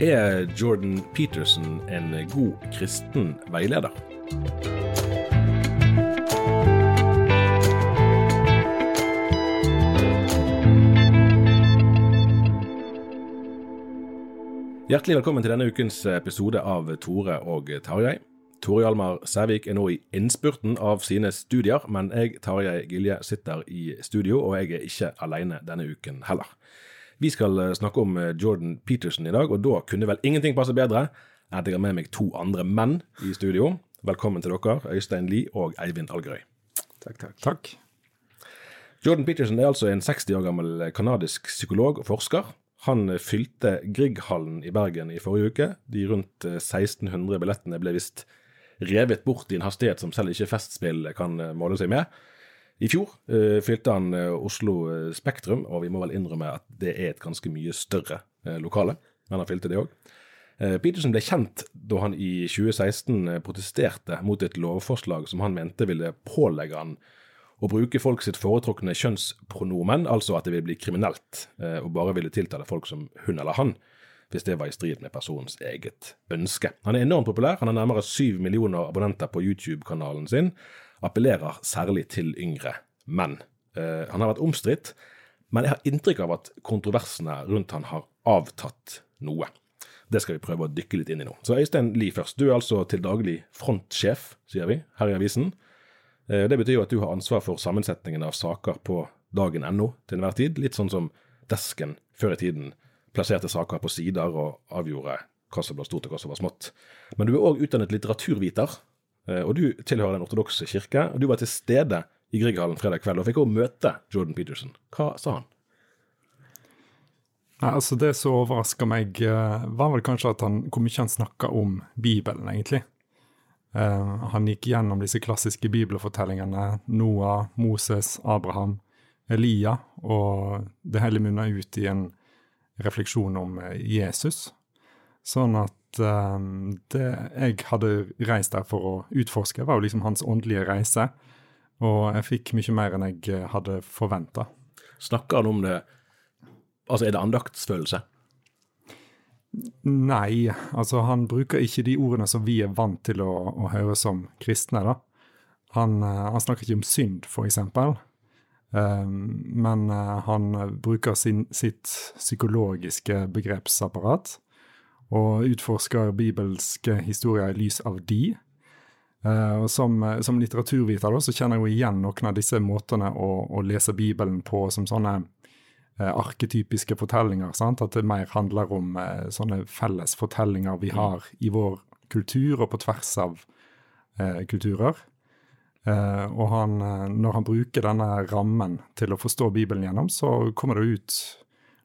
Er Jordan Peterson en god kristen veileder? Hjertelig velkommen til denne ukens episode av Tore og Tarjei. Tore Hjalmar Sævik er nå i innspurten av sine studier, men jeg, Tarjei Gilje, sitter i studio, og jeg er ikke alene denne uken heller. Vi skal eh, snakke om eh, Jordan Peterson i dag, og da kunne vel ingenting passe bedre enn at jeg har med meg to andre menn i studio. Velkommen til dere, Øystein Lie og Eivind Algerøy. Takk, takk. Takk. Jordan Peterson er altså en 60 år gammel kanadisk psykolog og forsker. Han eh, fylte Grieghallen i Bergen i forrige uke. De rundt 1600 billettene ble visst revet bort i en hastighet som selv ikke Festspill kan måle seg med. I fjor uh, fylte han uh, Oslo Spektrum, og vi må vel innrømme at det er et ganske mye større lokale. Men han fylte det òg. Peterson ble kjent da han i 2016 protesterte mot et lovforslag som han mente ville pålegge han å bruke folk sitt foretrukne kjønnspronomen, altså at det ville bli kriminelt, og bare ville tiltale folk som hun eller han, hvis det var i strid med personens eget ønske. Han er enormt populær, han har nærmere syv millioner abonnenter på YouTube-kanalen sin, appellerer særlig til yngre menn. Uh, han har vært omstridt, men jeg har inntrykk av at kontroversene rundt han har avtatt noe. Det skal vi prøve å dykke litt inn i nå. Så Øystein Lie først. Du er altså til daglig frontsjef, sier vi, her i avisen. Uh, det betyr jo at du har ansvar for sammensetningen av saker på dagen.no til enhver tid. Litt sånn som Desken før i tiden plasserte saker på sider og avgjorde hva som var stort og hva som var smått. Men du er òg utdannet litteraturviter, og du tilhører den ortodokse kirke, og du var til stede i Grieghallen fredag kveld og fikk også møte Jordan Peterson. Hva sa han? Nei, altså Det som overraska meg, eh, var vel kanskje at han, hvor mye han snakka om Bibelen, egentlig. Uh, han gikk gjennom disse klassiske bibelfortellingene. Noah, Moses, Abraham, Elia. Og det hele munna ut i en refleksjon om Jesus. Sånn at um, det jeg hadde reist der for å utforske, var jo liksom hans åndelige reise. Og jeg fikk mye mer enn jeg eh, hadde forventa. Snakker han om det Altså, er det andaktsfølelse? Nei, altså han bruker ikke de ordene som vi er vant til å, å høre som kristne, da. Han, eh, han, snakker ikke om synd, eksempel. Um, men uh, han bruker sin, sitt psykologiske begrepsapparat og utforsker bibelske historier i lys av de. Uh, og som, som litteraturviter da, så kjenner jeg jo igjen noen av disse måtene å, å lese Bibelen på som sånne uh, arketypiske fortellinger. Sant? At det mer handler om uh, sånne felles fortellinger vi har i vår kultur og på tvers av kulturer. og han, når han bruker denne rammen til å forstå Bibelen gjennom, så kommer det ut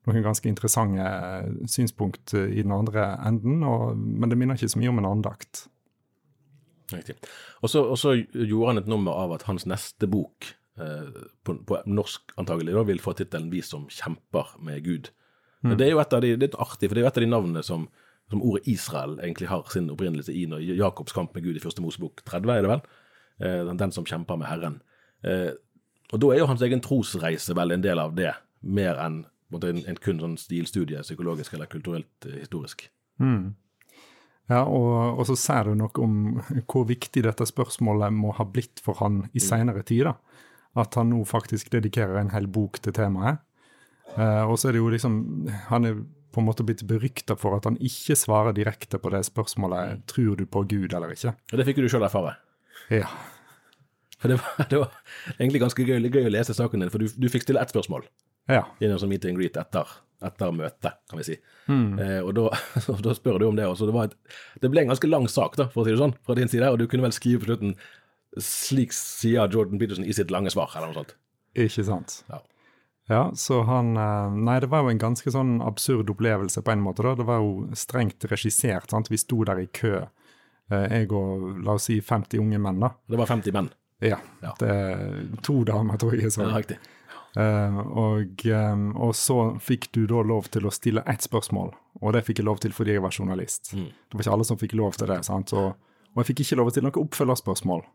noen ganske interessante eh, synspunkt i den andre enden, og, men det minner ikke så mye om en andakt. Riktig. Og så gjorde han et nummer av at hans neste bok, eh, på, på norsk antagelig, da, vil få tittelen 'Vi som kjemper med Gud'. Mm. Det er jo et av de, det er artig, for det er jo et av de navnene som, som ordet Israel egentlig har sin opprinnelse i når Jakobs kamp med Gud i første Mosebok 30, er det vel? Eh, den- den som kjemper med Herren. Eh, og da er jo hans egen trosreise vel en del av det, mer enn en, en, en kun sånn stilstudie, psykologisk eller kulturelt eh, historisk. Ja, og, og så ser du noe om hvor viktig dette spørsmålet må ha blitt for han i seinere tider. At han nå faktisk dedikerer en hel bok til temaet. Eh, og så er det jo liksom Han er på en måte blitt berykta for at han ikke svarer direkte på det spørsmålet tror du på Gud eller ikke. Og det fikk jo du sjøl erfare. Ja. For det var, det var egentlig ganske gøy, gøy å lese saken din, for du, du fikk stille ett spørsmål ja. i en sånn meet and greet etter, etter møtet, kan vi si. Eh, og da, da spør du om det også. Det, var et, det ble en ganske lang sak, da, for å si det sånn, fra din side, og du kunne vel skrive på slutten slik sier Jordan Peterson i sitt lange svar, eller noe sånt. Ikke sant. Ja. Ja, så han eh, Nei, det var jo en ganske sånn absurd opplevelse på en måte, da. Det var jo strengt regissert, sant. Vi sto der i kø, eh, jeg og la oss si 50 unge menn, da. Det var 50 menn. Ja. Ja. Det to damer, tror jeg. Ja, Så. riktig. Eh, og, um, og så fikk du da lov til å stille ett spørsmål, og det fikk jeg lov til fordi jeg var journalist. Mm. Det var ikke alle som fikk lov til det, sant. Og, og jeg fikk ikke lov til noe oppfølgerspørsmål.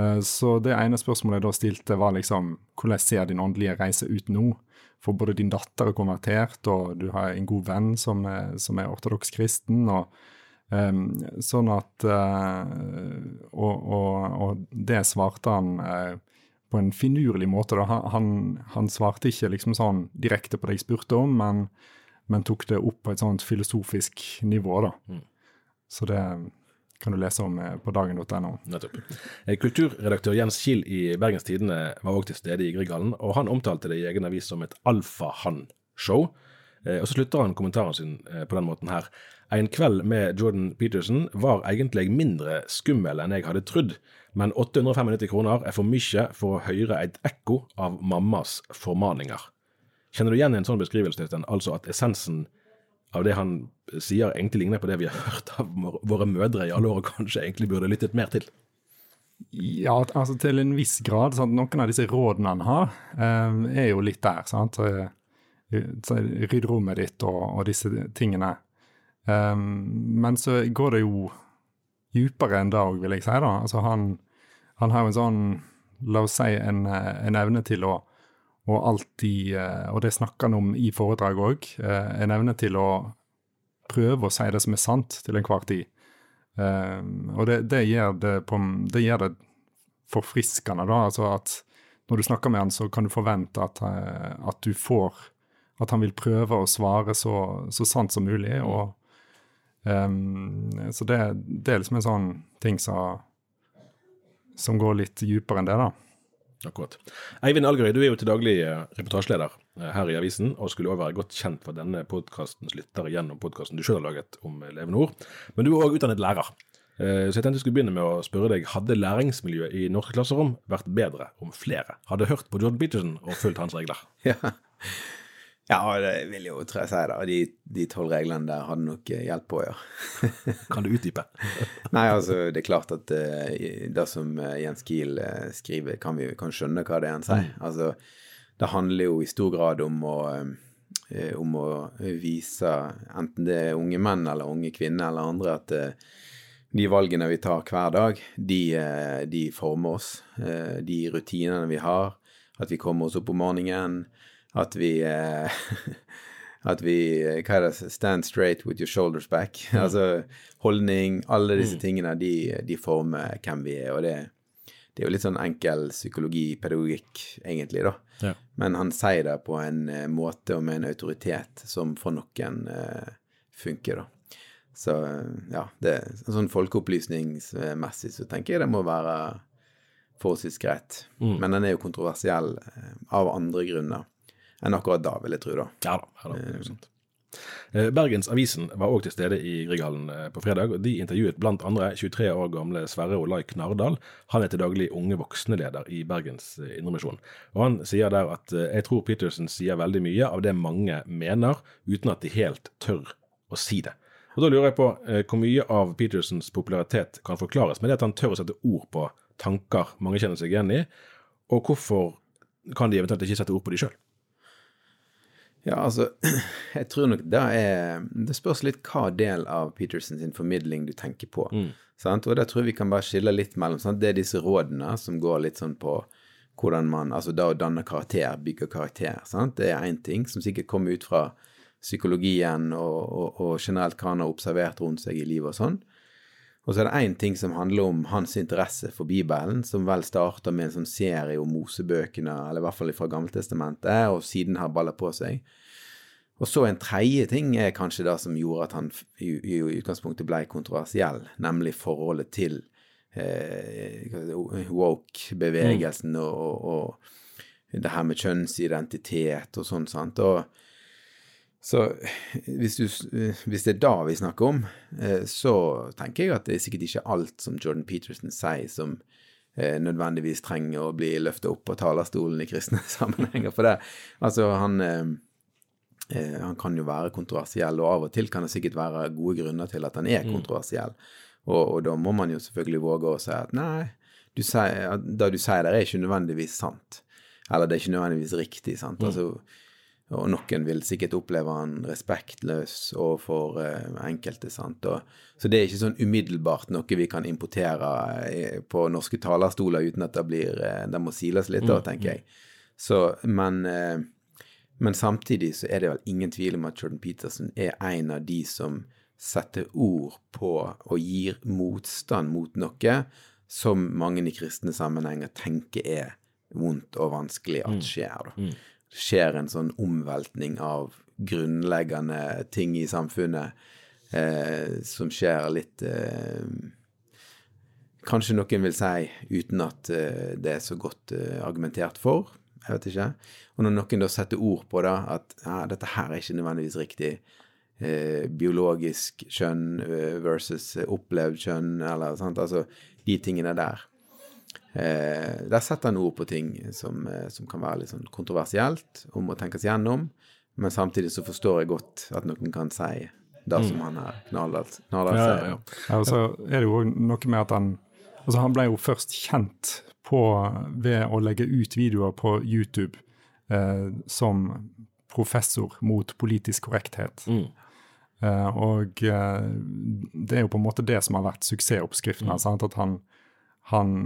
Uh, Så det ene spørsmålet jeg da stilte, var liksom hvordan ser din åndelige reise ut nå? For både din datter er konvertert, og du har en god venn som er, som er ortodoks kristen. og um, Sånn at uh, og, og, og det svarte han på en finurlig måte. Da. Han, han, svarte ikke liksom sånn direkte på det jeg spurte om, men, men tok det opp på et sånt filosofisk nivå. da. Så det kan du lese om eh, på dagen.no. Nettopp. Eh, Kulturredaktør Jens Kiel i Bergens Tidende var også til stede i Grieghallen, og han omtalte det i egen avis som et alfahann-show. Eh, Og så slutter han kommentaren sin eh, på den måten her. En kveld med Jordan Peterson var egentlig mindre skummel enn jeg hadde trodd, men 895 kroner er for mye for å høre et ekko av mammas formaninger. Kjenner du igjen en sånn beskrivelse, den, Altså at essensen av det han sier egentlig ligner på det vi har hørt av våre mødre i alle år, og kanskje egentlig burde lyttet mer til? Ja, altså til en viss grad. Sant? Noen av disse rådene han har, eh, er jo litt der. sant? Så Rydd rommet ditt og, og disse tingene. Um, men så går det jo djupere enn det òg, vil jeg si. da. Altså han, han har jo en sånn, la oss si, en, eh, en evne til å og alltid, eh, og det snakker han om i foredrag òg, en evne til å prøve å si det som er sant til enhver tid. Eh, og det, det, gjør det, på, det gjør det forfriskende, da. Altså at når du snakker med han, så kan du forvente at, eh, at du får At han vil prøve å svare så, så sant som mulig. Og, um, så det, det er liksom en sånn ting som, som går litt dypere enn det, da. Akkurat. Eivind Algerøy, du er jo til daglig eh, reportasjeleder eh, her i avisen, og skulle også være godt kjent for denne podkastens lyttere gjennom podkasten du selv har laget om eh, Levende Ord. Men du er òg utdannet lærer. Eh, Så jeg tenkte jeg skulle begynne med å spørre deg, hadde læringsmiljøet i norske klasserom vært bedre om flere hadde hørt på Jordan Peterson og fulgt hans regler? Ja. Ja, det vil jo tror jeg si da. De, de tolv reglene der hadde nok hjelp på på, ja. Kan du utdype? Nei, altså, det er klart at uh, det som eh, Jens Kiel uh, skriver, kan vi kan skjønne hva det er han sier. Altså, det handler jo i stor grad om å, uh, om å vise, enten det er unge menn eller unge kvinner eller andre, at eh, de valgene vi tar hver dag, de, eh, de former oss. Eh, De rutinene vi har, at vi kommer oss opp om morgenen, at vi eh, At vi eh, Hva er det? Stand straight with your shoulders back. Altså holdning. Alle disse tingene, de, de former hvem vi er. Og det, det er jo litt sånn enkel psykologipedagogikk, egentlig, da. Ja. Men han sier det på en eh, måte og med en autoritet som for noen eh, funker, da. Så ja, det, sånn folkeopplysningsmessig så tenker jeg det må være forholdsvis greit. Men den er jo kontroversiell eh, av andre grunner enn akkurat da, vil jeg tro, da. Ja da. Ja, da det er jo sant. Bergensavisen Bergens Avisen var òg til stede i Grieghallen eh, på fredag, og de intervjuet andre 23 år gamle Sverre Olai Knardal. Han er til daglig unge voksne-leder i Bergens eh, Indremisjon. Og han sier der at jeg tror Peterson sier veldig mye av det mange mener, uten at de helt tør å si det. Og Da lurer jeg på hvor mye av Petersens popularitet kan forklares med det at han tør å sette ord på tanker mange kjenner seg igjen i, og hvorfor kan de eventuelt ikke sette ord på de sjøl? Ja, altså, jeg tror nok det er Det spørs litt hva del av Peterson sin formidling du tenker på. Mm. Sant? Og der tror jeg vi kan bare skille litt mellom sant? Det er disse rådene som går litt sånn på hvordan man Altså da å danne karakter, bygge karakter. Sant? Det er én ting som sikkert kommer ut fra psykologien og, og, og generelt hva han har observert rundt seg i livet og sånn. Og så er det én ting som handler om hans interesse for Bibelen, som vel starter med en sånn serie om Mosebøkene, eller i hvert fall fra Gammeltestamentet, og siden har balla på seg. Og så en tredje ting er kanskje det som gjorde at han i, i utgangspunktet ble kontroversiell, nemlig forholdet til eh, woke-bevegelsen mm. og, og, og, det her med kjønnsidentitet og sånn, sant. Og så hvis, du, hvis, det er da vi snakker om, eh, så tenker jeg at det er sikkert ikke alt som Jordan Peterson sier som eh, nødvendigvis trenger å bli løftet opp på talerstolen i kristne sammenhenger. For det, altså han, eh, han kan jo være kontroversiell, og av og til kan det sikkert være gode grunner til at han er mm. kontroversiell. Og, og da må man jo selvfølgelig våge å si at nei, du sier, det du sier der er ikke nødvendigvis sant. Eller det er ikke nødvendigvis riktig. sant? Mm. Og noen vil sikkert oppleve han respektløs overfor uh, enkelte. sant? Og, så det er ikke sånn umiddelbart noe vi kan importere uh, på norske talerstoler uten at det blir uh, Det må siles litt, da, mm, tenker mm. jeg. Så, men, men samtidig så er det vel ingen tvil om at Jordan Peterson er en av de som setter ord på og gir motstand mot noe som mange i kristne sammenhenger tenker er vondt og vanskelig at mm. skjer. da. Skjer en sånn omveltning av grunnleggende ting i samfunnet eh, som skjer litt eh, Kanskje noen vil si uten at eh, det er så godt eh, argumentert for. Jeg vet ikke. Og når noen da setter ord på det, at ja, dette her er ikke nødvendigvis riktig, eh, biologisk kjønn eh, versus opplevd kjønn, eller sant, altså de tingene der der setter han ord på ting som, eh, som, kan være litt sånn kontroversielt, om å tenkes gjennom, men samtidig så forstår jeg godt at noen kan si det som mm. han er knallhardt ja, sier. Ja, ja. Og så er det jo noe med at han Altså, han ble jo først kjent på ved å legge ut videoer på YouTube eh, som professor mot politisk korrekthet. Mm. Eh, og eh, det er jo på en måte det som har vært suksessoppskriften. Mm. Sant? at han han,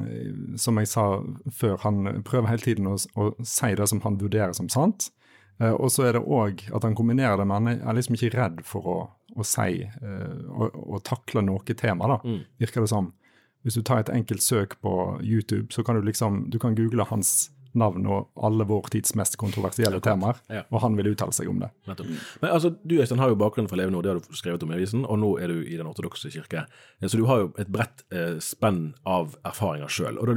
som jeg sa før, han prøver hele tiden å, å si det som han vurderer som sant. Uh, og så er det òg at han kombinerer det, med han er liksom ikke redd for å, å si uh, takle noe tema, da, mm. virker det som. Hvis du tar et enkelt søk på YouTube, så kan du liksom du kan google hans navn og alle vår tids mest kontroversielle temaer, ja. og han vil uttale seg om det. Nettopp. Men altså, Du Øystein, har jo bakgrunnen for Leve det har du skrevet om i avisen, og nå er du i Den ortodokse kirke. Eh, så du har jo et bredt eh, spenn av erfaringer sjøl. Når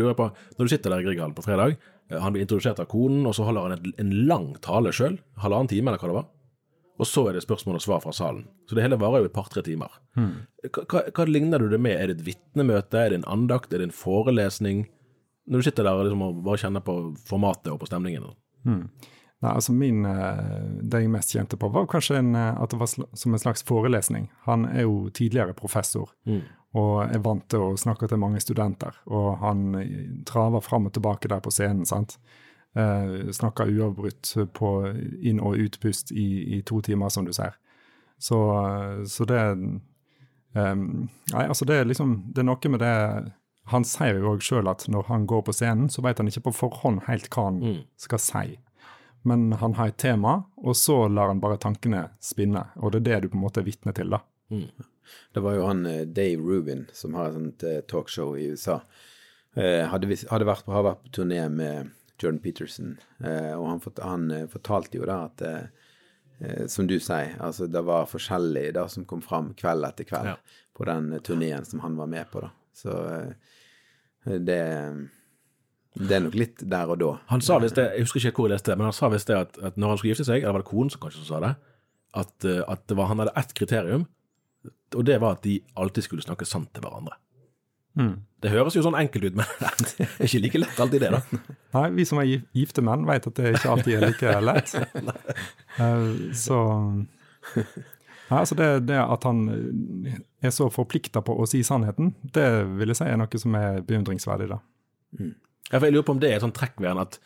du sitter der i Grieghallen på fredag, eh, han blir introdusert av konen, og så holder han en, en lang tale sjøl, halvannen time eller hva det var. Og så er det spørsmål og svar fra salen. Så det hele varer jo et par-tre timer. Hmm. Hva, hva, ligner du det med? Er det et vitnemøte, er det en andakt, er det en forelesning? Når du sitter der liksom, og bare kjenner på formatet og på stemningen? Mm. Nei, altså min, eh, Det jeg mest kjente på, var kanskje en, eh, at det var som en slags forelesning. Han er jo tidligere professor mm. og er vant til å snakke til mange studenter. Og han eh, traver fram og tilbake der på scenen. sant? Eh, snakker uavbrutt på inn- og utpust i, i, to timer, som du ser. Så, så det um, Nei, altså det er liksom Det er noe med det han sier jo òg sjøl at når han går på scenen, så vet han ikke på forhånd helt hva han mm. skal si. Men han har et tema, og så lar han bare tankene spinne. Og det er det du på en måte er vitne til, da. Mm. Det var jo han eh, Dave Rubin, som har et sånt eh, talkshow i USA. Eh, hadde, hadde vært, på, vært på turné med Jordan Peterson, og han, han fortalte jo da at som du sier, altså det var forskjellig det som kom fram kveld etter kveld ja. på den turneen som han var med på. da. Så det, det er nok litt der og da. Han sa visst det, jeg husker ikke hvor jeg leste det, men han sa visst det at, at, når han skulle gifte seg, eller var det konen som kanskje sa det, at, eh, at det var, han hadde ett kriterium, og det var at de alltid skulle snakke sant til hverandre. Det høres jo sånn enkelt ut, men det er ikke like lett alltid det, da. Nei, vi som er gifte menn, vet at det ikke alltid er like lett. Eh, så Nei, altså det, det at han er så forplikta på å si sannheten, det vil jeg si er noe som er beundringsverdig. da. Ja, for jeg lurer på om det er et sånt trekk ved han at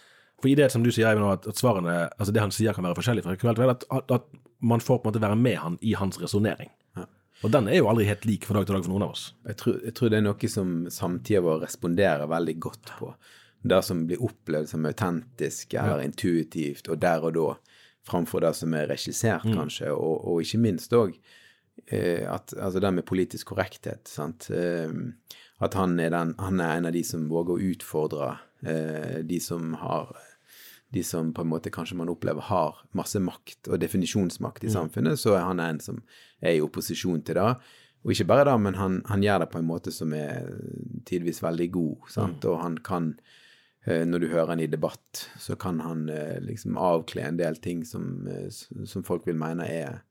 For i det som du sier, Eivind, at, at svarene, altså det han sier kan være forskjellig fra kveld til kveld, at, at, man får på en måte være med han i hans resonnering. Og den er jo aldri helt lik fra dag til dag for noen av oss. Jeg tror, jeg tror det er noe som samtida vår responderer veldig godt på. Det som blir opplevd som autentisk eller intuitivt, og der og da, framfor det som er regissert, kanskje, og, og ikke minst òg at altså det med politisk korrekthet. sant? Eh, at han er, den, han er en av de som våger å utfordre eh, de som har de som på en måte kanskje man opplever har masse makt og definisjonsmakt i samfunnet, så er han en som er i opposisjon til det. Og ikke bare det, men han, han gjør det på en måte som er tidvis veldig god, sant? og han kan eh, når du hører han i debatt, så kan han eh, liksom avkle en del ting som, eh, som folk vil mene er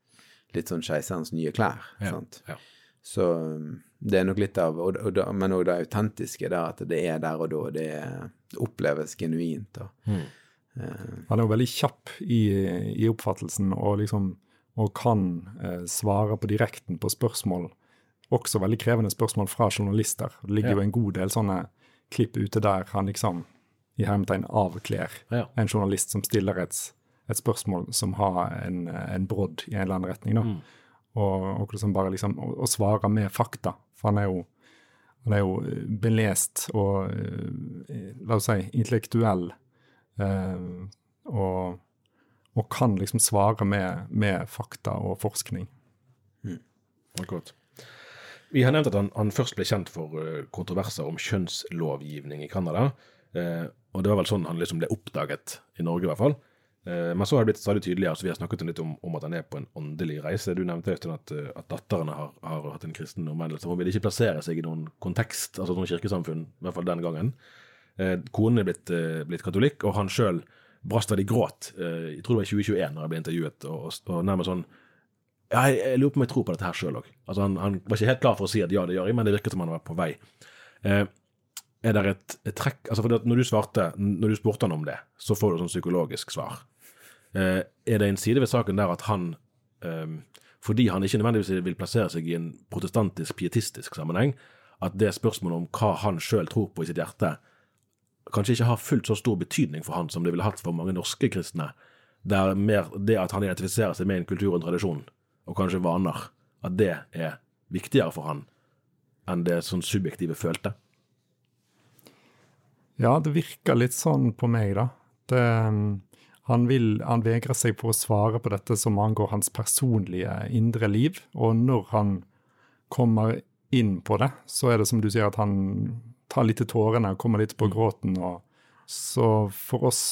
litt sånn keiserens nye klær. sant? Ja. Så um, det er nok litt av og, og, Men òg det autentiske, der at det er der og da. Det, det oppleves genuint. uh, Han er jo veldig kjapp i, i oppfattelsen og liksom og kan eh, svare på direkten på spørsmål, også veldig krevende spørsmål fra journalister. Det ligger Ja. jo en god del sånne klipp ute der han liksom i hermetegn avkler Ja. en journalist som stiller et, et spørsmål som har en, en brodd i en eller annen retning. da. Og, og liksom bare liksom å, å svare med fakta. For han er jo han er jo eh, belest og eh, la oss si intellektuell eh, og, og kan liksom svare med, med fakta og forskning. Akkurat. Vi har nevnt at han, han først ble kjent for eh, kontroverser om kjønnslovgivning i Canada. eh, og det var vel sånn han liksom ble oppdaget i Norge, i hvert fall. Eh, men så har det blitt stadig tydeligere, så vi har snakket litt om, om at han er på en åndelig reise. Du nevnte Øystein, at, eh, at datterne har, har hatt en kristen omvendelse. Hun ville ikke plassere seg i noen kontekst, altså noen kirkesamfunn, i hvert fall den gangen. Eh, konen er blitt, blitt katolikk, og han sjøl brast vel i gråt, jeg tror det var i 2021 når han ble intervjuet, og, og, nærmest sånn ja, jeg, jeg lurer på om jeg tror på dette her sjøl òg. Altså, han, han var ikke helt klar for å si at ja, det gjør jeg, men det virket som han var på vei. Er det et, et trekk altså Når du svarte, når du spurte han om det, så får du sånn psykologisk svar. Eh, er det en side ved saken der at han, eh, fordi han ikke nødvendigvis vil plassere seg i en protestantisk, pietistisk sammenheng, at det spørsmålet om hva han sjøl tror på i sitt hjerte, kanskje ikke har fullt så stor betydning for han som det ville hatt for mange norske kristne, der mer det at han identifiserer seg med en kultur og en tradisjon, og kanskje vaner, at det er viktigere for han enn det sånn subjektive følte. Ja, det virker litt sånn på meg, da. Det, han, vil, han vegrer seg for å svare på dette som angår hans personlige indre liv, og når han kommer inn på det, så er det som du sier, at han tar litt til tårene og kommer litt på gråten. og Så for oss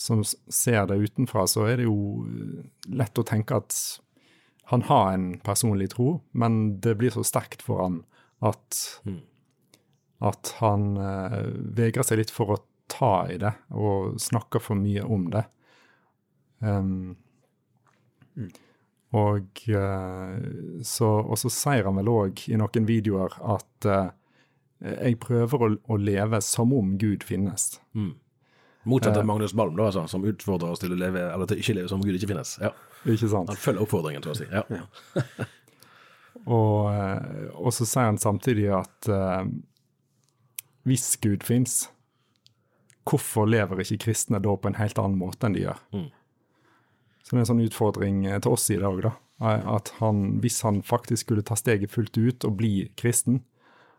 som ser det utenfra, så er det jo lett å tenke at han har en personlig tro, men det blir så sterkt for han at at han eh, vegrer seg litt for å ta i det og snakker for mye om det. Um, Og eh, så, og så sier han vel òg i noen videoer at uh, jeg prøver å, å leve som om Gud finnes. Motsatt av Magnus Malm, da, altså, som utfordrer oss til å leve, eller til ikke leve som Gud ikke finnes. Ja. Ikke sant? Han følger oppfordringen, så å si. Ja. Og, eh, og så sier han samtidig at uh, hvis Gud fins, hvorfor lever ikke kristne da på en helt annen måte enn de gjør? Så det er en sånn utfordring eh, til oss i dag, da. At han, hvis han faktisk skulle ta steget fullt ut og bli kristen,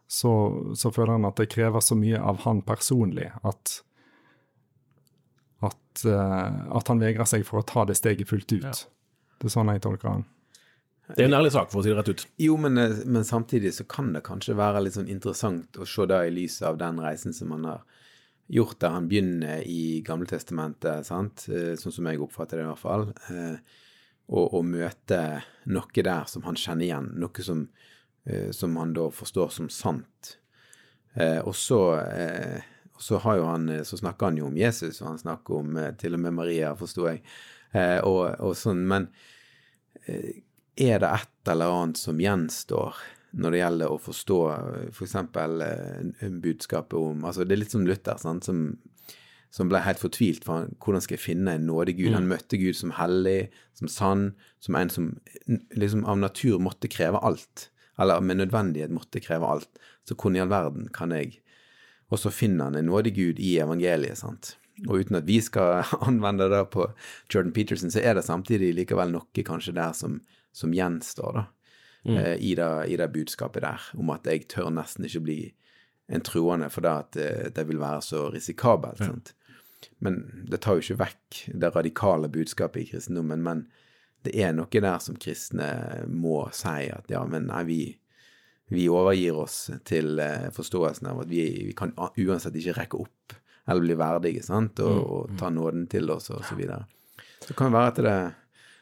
så, så føler han at det krever så mye av han personlig at at, eh, at han vegrer seg for å ta det steget fullt ut. Ja. Det er sånn jeg tolker han. Det er en ærlig sak, for å si det rett ut. Jo, men, eh, men samtidig så kan det kanskje være litt sånn interessant å se det i lys av den reisen som han har gjort, der han begynner i Gamletestamentet, sant, Eh, sånn som jeg oppfatter det i hvert fall, eh, og, og møte noe der som han kjenner igjen, noe som, eh, som han da forstår som sant. Og så og så har jo han, så snakker han jo om Jesus, og han snakker om til og med Maria, forsto jeg, og, og sånn, men er det et eller annet som gjenstår når det gjelder å forstå f.eks. For eh, budskapet om altså Det er litt som Luther, sant, som, som ble helt fortvilt for han, hvordan skal jeg finne en nådig Gud. Han møtte Gud som hellig, som sann, som en som liksom av natur måtte kreve alt. Eller med nødvendighet måtte kreve alt. Så hvordan i all verden kan jeg Og så finner han en nådig Gud i evangeliet, sant. Og uten at vi skal anvende det på Jordan Peterson, så er det samtidig likevel noe kanskje der som, som gjenstår, da. Mm. Eh, i, det, i, det, budskapet der, om at jeg tør nesten ikke bli en troende for det at eh, det vil være så risikabelt. Ja. Men det tar jo ikke vekk det radikale budskapet i kristendommen. Men det er noe der som kristne må si at ja, men nei, vi, vi overgir oss til eh, forståelsen av at vi, vi kan uansett ikke rekke opp eller bli verdige, sant, og, mm, og ta nåden til oss, og så videre. Så det kan være at det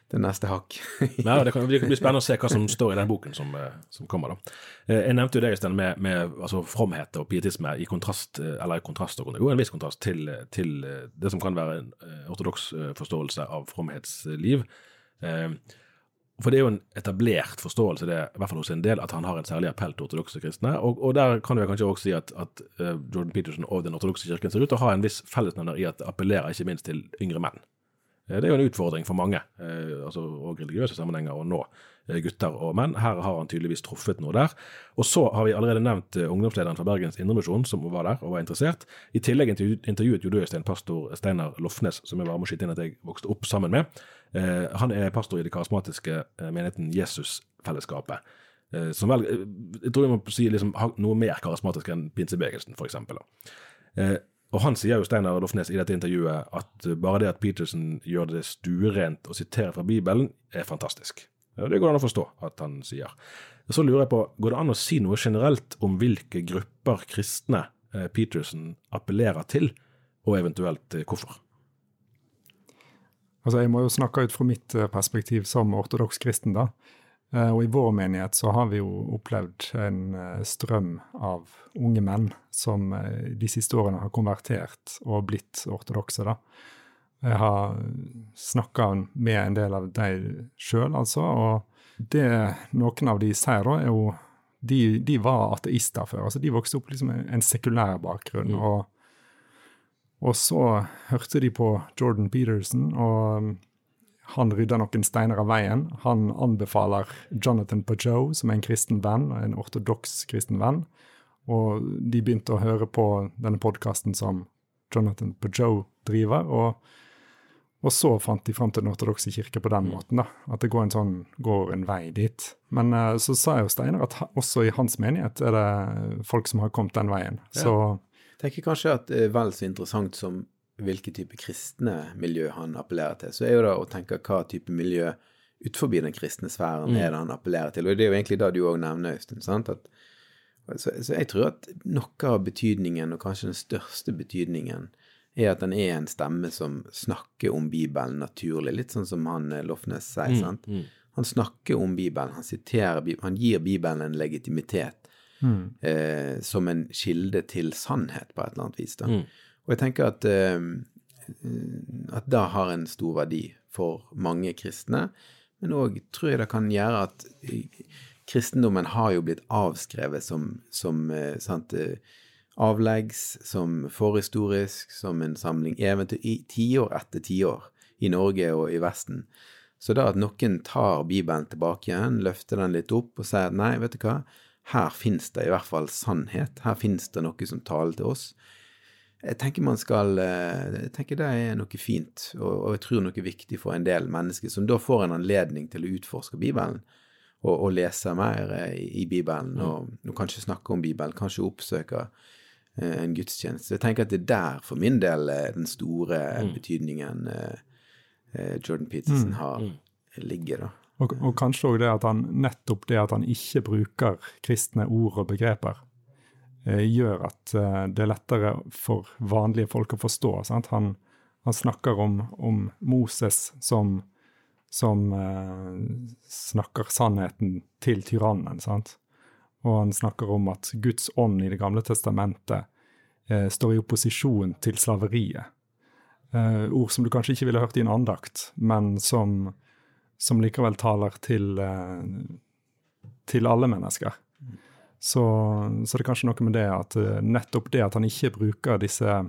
det neste hakk. ja, det kan bli spennende å se hva som står i den boken som, eh, som kommer. da. Eh, jeg nevnte jo det sted med, med altså, fromhet og pietisme i kontrast, eh, eller i kontrast, jo en viss kontrast til, til det som kan være en ortodoks forståelse av fromhetsliv. For det er jo en etablert forståelse, det, i hvert fall hos en del, at han har en særlig appell til ortodokse kristne. Og, og der kan vi kanskje også si at, at Jordan Peterson og den ortodokse kirken ser ut til å ha en viss fellesnevner i at det appellerer ikke minst til yngre menn. Eh, det er jo en utfordring for mange, eh, altså, og religiøse sammenhenger, å nå eh, gutter og menn. Her har han tydeligvis truffet noe der. Og så har vi allerede nevnt ungdomslederen fra Bergens Indremisjon, som var der og var interessert. I tillegg intervjuet jo pastor Steinar Lofnes, som jeg var med å skyte inn at jeg vokste opp sammen med. Han er pastor i det karismatiske menigheten Jesusfellesskapet. Som vel, jeg tror jeg må si liksom, noe mer karismatisk enn pinsebevegelsen, f.eks. Og han sier jo Steinar Lofnes i dette intervjuet at bare det at Peterson gjør det stuerent å sitere fra Bibelen, er fantastisk. Det går an å forstå at han sier. Så lurer jeg på, går det an å si noe generelt om hvilke grupper kristne eh, Peterson appellerer til, og eventuelt eh, hvorfor? Altså, Jeg må jo snakke ut fra mitt eh, perspektiv som ortodoks kristen. da. Eh, og i vår menighet så har vi jo opplevd en eh, strøm av unge menn som eh, de siste årene har konvertert og blitt ortodokse, da. Jeg har snakka med en del av dem sjøl, altså, og det noen av de sier da, er jo de, de, var ateister før. altså De vokste opp liksom en sekulær bakgrunn. Mm. Og, og så hørte de på Jordan Peterson, og han rydder noen steiner av veien. Han anbefaler Jonathan Pajot, som er en kristen venn, en ortodoks kristen venn. Og de begynte å høre på denne podkasten som Jonathan Pajot driver. Og, og, så fant de fram til Den ortodokse kirke på den mm. måten. da, At det går en, sånn, går en vei dit. Men uh, så sa jo Steiner at også i hans menighet er det folk som har kommet den veien. Ja. Så Jeg tenker kanskje at det er vel så interessant som hvilke type kristne miljø han appellerer til, så er jo det å tenke hva type miljø utenfor den kristne sfæren mm. er det han appellerer til. Og det er jo egentlig det du òg nevner, Øystein. sant? At, så, så, jeg tror at noe av betydningen, og kanskje den største betydningen, er at han er en stemme som snakker om Bibelen naturlig, litt sånn som han eh, Lofnes sier. Mm, sant? Mm. Han snakker om Bibelen, han siterer Bibelen, han gir Bibelen en legitimitet mm. eh, som en kilde til sannhet, på et eller annet vis. da. Mm. Og jeg tenker at, uh, at det har en stor verdi for mange kristne. Men òg tror jeg det kan gjøre at kristendommen har jo blitt avskrevet som, som uh, sant, avleggs, som forhistorisk, som en samling eventyr i tiår etter tiår i Norge og i Vesten. Så da at noen tar Bibelen tilbake igjen, løfter den litt opp og sier at nei, vet du hva, her finnes det i hvert fall sannhet, her finnes det noe som taler til oss. Jeg tenker man skal eh, Jeg tenker det er noe fint, og, og, jeg tror noe viktig for en del mennesker, som da får en anledning til å utforske Bibelen. Og, og lese mer eh, i, i Bibelen, mm. og, og, kanskje snakke om Bibelen, kanskje oppsøke eh, en gudstjeneste. Jeg tenker at det er der, for min del, den store mm. betydningen eh, eh Jordan Peterson mm. har, mm. ligger, da. Og, og kanskje òg det at han nettopp det at han ikke bruker kristne ord og begreper Eh, gjør at eh, det er lettere for vanlige folk å forstå. Han, han, snakker om, om Moses som, som eh, snakker sannheten til tyrannen. Sant? Og han snakker om at Guds ånd i Det gamle testamentet eh, står i opposisjon til slaveriet. Eh, ord som du kanskje ikke ville hørt i en andakt, men som, som likevel taler til, eh, til alle mennesker. Så, så det er kanskje noe med det at eh, nettopp det at han ikke bruker disse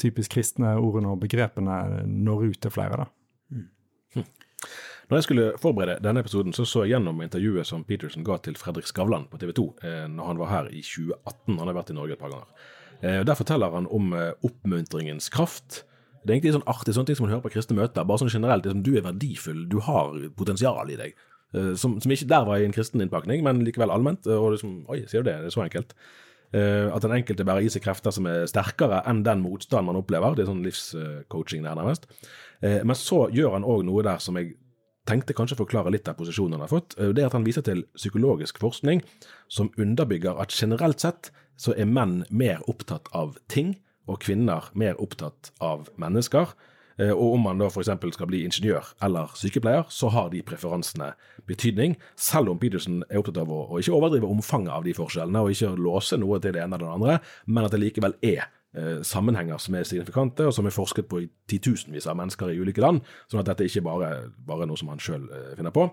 typisk kristne ordene og begrepene, når ut til flere. da. Når jeg skulle forberede denne episoden, så så jeg gjennom intervjuet som Peterson ga til Fredrik Skavlan på TV 2 eh, når han var her i 2018. Han har vært i Norge et par ganger. Eh, der forteller han om eh, oppmuntringens kraft. Det er egentlig sånn artig sånne ting som man hører på kristne møter. Bare sånn generelt, liksom, Du er verdifull, du har potensial i deg. Eh, som, som, ikke der var i en kristen innpakning, men likevel allment. Og liksom, Oi, sier du det? Det er så enkelt. Uh, at den enkelte bærer i seg krefter som er sterkere enn den motstand man opplever. Det er sånn livscoaching der, nærmest. Uh, men så gjør han òg noe der som jeg tenkte kanskje forklare litt av posisjonen han har fått. Uh, det er at han viser til psykologisk forskning som underbygger at generelt sett så er menn mer opptatt av ting, og kvinner mer opptatt av mennesker. Og om man da f.eks. skal bli ingeniør eller sykepleier, så har de preferansene betydning, selv om Peterson er opptatt av å, å ikke overdrive omfanget av de forskjellene, og ikke låse noe til det ene eller det andre, men at det likevel er eh, sammenhenger som er signifikante, og som er forsket på i titusenvis av mennesker i ulike land, sånn at dette ikke bare er noe som han sjøl eh, finner på.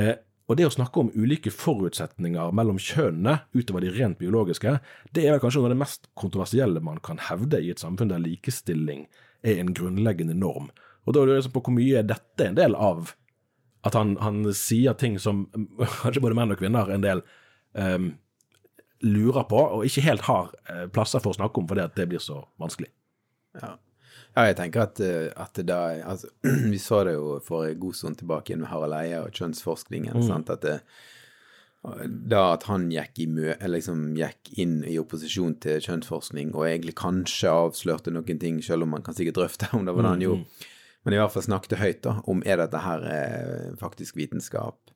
Eh, og det å snakke om ulike forutsetninger mellom kjønnene utover de rent biologiske, det er vel kanskje noe av det mest kontroversielle man kan hevde i et samfunn der likestilling er en grunnleggende norm. Og da er det liksom på hvor mye er dette en del av at han, han sier ting som kanskje både menn og kvinner en del um, lurer på, og ikke helt har uh, plasser for å snakke om fordi at det blir så vanskelig. Ja. ja jeg tenker at, at da altså, Vi så det jo for en god stund tilbake med Harald Eia og kjønnsforskningen. Mm. sant, at det, da at han gikk, i, liksom gikk, inn i opposisjon til kjønnsforskning, og egentlig kanskje avslørte noen ting, selv om man kan sikkert drøfte om det var det han mm, gjorde, mm. men i hvert fall snakket høyt da, om er dette her eh, faktisk vitenskap,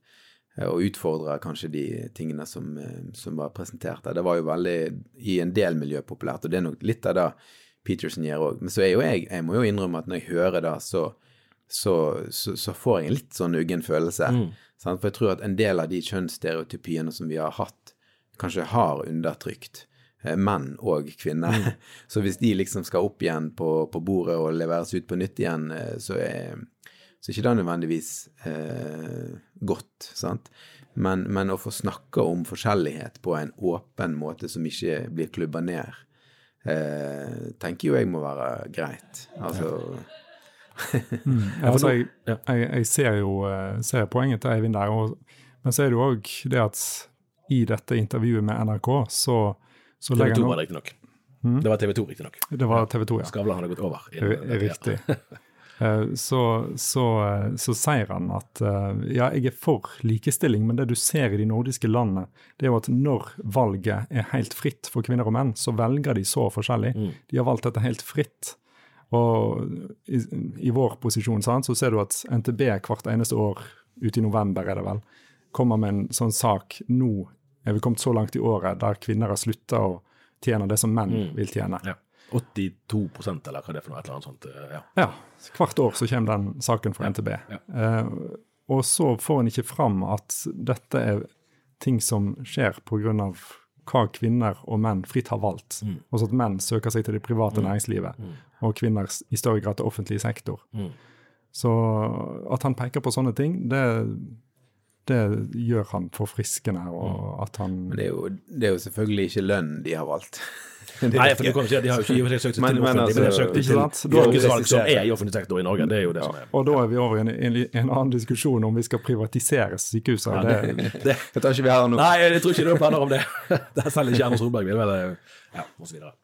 eh, og utfordra kanskje de tingene som, eh, som, var presentert der. Det var jo veldig i en del miljø populært, og det er nok litt av det Peterson gjør òg. Men så er jo jeg, jeg må jo innrømme at når jeg hører det, så, så, så, så får jeg en litt sånn uggen følelse. Mm. Sant? For jeg tror at en del av de kjønnsstereotypiene som vi har hatt, kanskje har undertrykt eh, menn og kvinner. Mm. Så hvis de liksom skal opp igjen på, på, bordet og leveres ut på nytt igjen, eh, så er, så er ikke det nødvendigvis eh, godt. sant? Men, men, å få snakke om forskjellighet på en åpen måte som ikke blir klubba ned, eh, tenker jo jeg må være greit. Altså mm. altså, jeg, jeg, jeg, ser jo eh, ser poenget til Eivind der, og, men så er det jo òg det at i dette intervjuet med NRK, så, så legger TV 2 var det riktignok. Hmm? Det var TV 2, riktignok. Det var TV 2, ja. Skavlan hadde gått over. Riktig. Eh, så, så, så, sier han at eh, ja, jeg er for likestilling, men det du ser i de nordiske landene, det er jo at når valget er helt fritt for kvinner og menn, så velger de så forskjellig. Mm. De har valgt dette helt fritt. Og i, i vår posisjon sant, så ser du at NTB hvert eneste år, ute i november er det vel, kommer med en sånn sak Nå er vi kommet så langt i året der kvinner har slutta å tjene det som menn mm. vil tjene. Ja. 82% eller hva det er for noe, et eller annet sånt. Eh, ja. ja. Hvert år så kommer den saken fra NTB. Ja. Eh, og så får en ikke fram at dette er ting som skjer pga hva kvinner og menn fritt har valgt. Mm. Altså at menn søker seg til det private mm. næringslivet, mm. og kvinner i større grad til offentlig sektor. Mm. Så at han peker på sånne ting, det, det gjør han forfriskende. og mm. at han... Men det er, jo, det er jo selvfølgelig ikke lønn de har valgt. Nei, for du kan si at de har jo ikke i søkt seg til offentlig, men de har søkt til yrkesvalg som er i offentlig sektor i Norge. Det er jo det ja. som er. Og da er vi over i en, en, en, annen diskusjon om vi skal privatisere sykehusene. Ja, det, det, det, det tar ikke vi her nå. Nei, jeg tror ikke det er planer om det. Det er selv ikke Erna Solberg vil vel Ja, og så videre.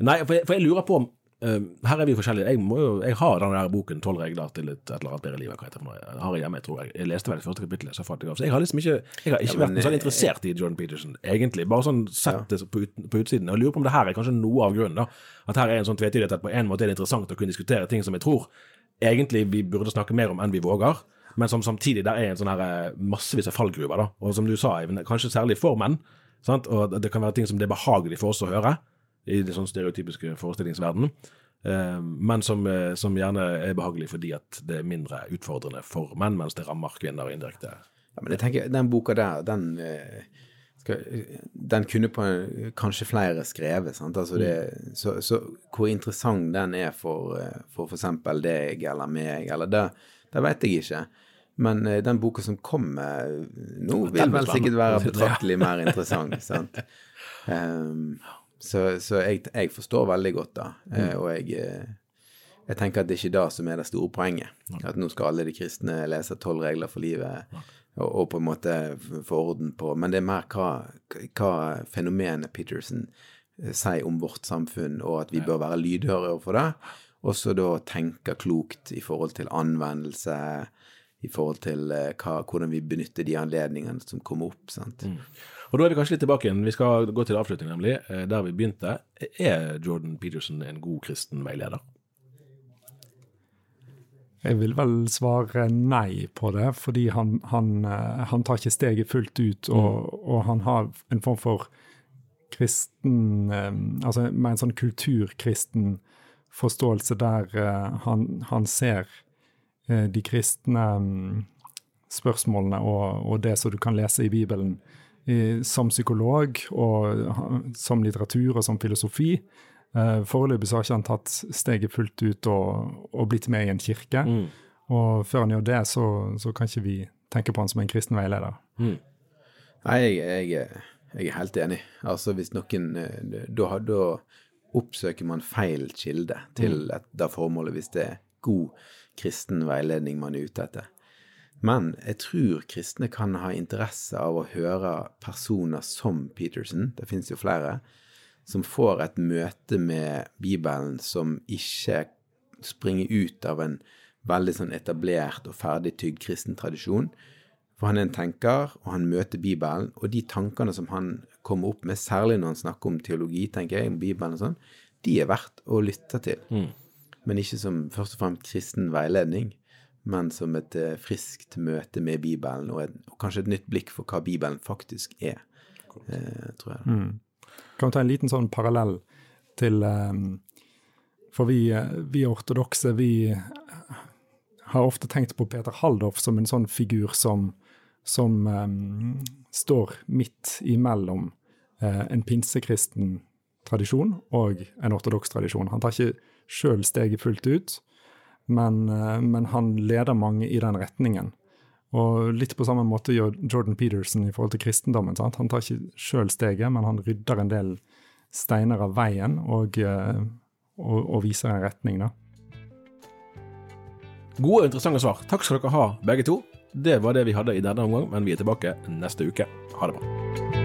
Nei, for jeg, for jeg lurer på om her er vi forskjellige. Jeg, jo, jeg har den der boken 'Tolv regler til et, et, eller annet bedre liv'. Hva heter det Jeg har jeg hjemme, jeg tror jeg. Jeg leste vel det første kapittelet, så fant jeg av. Så jeg har liksom ikke, jeg har ikke ja, men, vært sånn interessert i Jordan Peterson, egentlig. Bare sånn sett det på, ut, på, utsiden. Og jeg lurer på om det her er kanskje noe av grunnen. da. At her er en sånn tvetydighet at på en måte er det interessant å kunne diskutere ting som jeg tror egentlig vi burde snakke mer om enn vi våger. Men som samtidig der er en sånn her eh, massevis av fallgruver. da. Og som du sa, Eivind, kanskje særlig for menn. Sant? Og det kan være ting som det er behagelig for oss å høre i det sånn stereotypiske forestillingsverdenen. Eh, men som, eh, som, gjerne er behagelig fordi at det er mindre utfordrende for menn, mens det rammer kvinner indirekte. Ja, men jeg tenker, Den boka der, den, eh, skal, den kunne på kanskje flere skrevet. sant? Altså det, mm. så, så, hvor interessant den er for f.eks. deg eller meg, eller det, det vet jeg ikke. Men den boka som kommer nå, vil vel sikkert være betraktelig mer interessant. sant? Ehm, så så jeg, jeg forstår veldig godt da, eh, og jeg, eh, jeg tenker at det er ikke det som er det store poenget. At nå skal alle de kristne lese tolv regler for livet og, og på en måte få orden på Men det er mer hva, hva fenomenet Peterson eh, sier om vårt samfunn, og at vi bør være lydhøre overfor det. Og så da tenke klokt i forhold til anvendelse, i forhold til eh, hva, hvordan vi benytter de anledningene som kommer opp. sant? Og da er vi kanskje litt tilbake igjen. Vi skal gå til avslutning, nemlig. eh, Der vi begynte. Er Jordan Peterson en god kristen veileder? Jeg vil vel svare nei på det, fordi han, han, eh, han tar ikke steget fullt ut, og, og han har en form for kristen eh, Altså med en sånn kulturkristen forståelse der han, han ser de kristne mm, spørsmålene og, og det som du kan lese i Bibelen som psykolog og som litteratur og som filosofi. Eh, Foreløpig har ikke han tatt steget fullt ut og, og blitt med i en kirke. Og før han gjør det, så, så kan ikke vi tenke på han som en kristen veileder. Nei, jeg, jeg, jeg er helt enig. Altså hvis noen eh, Da, da oppsøker man feil kilde til et, det formålet, hvis det er god kristen veiledning man er ute etter. Men jeg tror kristne kan ha interesse av å høre personer som Peterson, det finnes jo flere, som får et møte med Bibelen som ikke springer ut av en veldig sånn etablert og ferdig tygd kristen tradisjon. For han er en tenker, og han møter Bibelen, og de tankene som han kommer opp med, særlig når han snakker om teologi, tenker jeg, om Bibelen og sånn, de er verdt å lytte til. Men ikke som først og fremst kristen veiledning, men som et eh, friskt møte med Bibelen, og, et, og kanskje et nytt blikk for hva Bibelen faktisk er, eh, tror jeg. Kan vi ta en liten sånn parallell til um, For vi, eh, vi ortodokse, vi har ofte tenkt på Peter Haldorf som en sånn figur som, som um, står midt imellom uh, en pinsekristen tradisjon og en ortodoks tradisjon. Han tar ikke sjøl steget fullt ut, men, eh, men han leder mange i den retningen. Og litt på samme måte gjør Jordan Peterson i forhold til kristendommen. Sant? Han tar ikke sjøl steget, men han rydder en del steiner av veien og, eh, og, og viser en retning. da. Gode og interessante svar. Takk skal dere ha, begge to. Det var det vi hadde i denne omgang, men vi er tilbake neste uke. Ha det bra.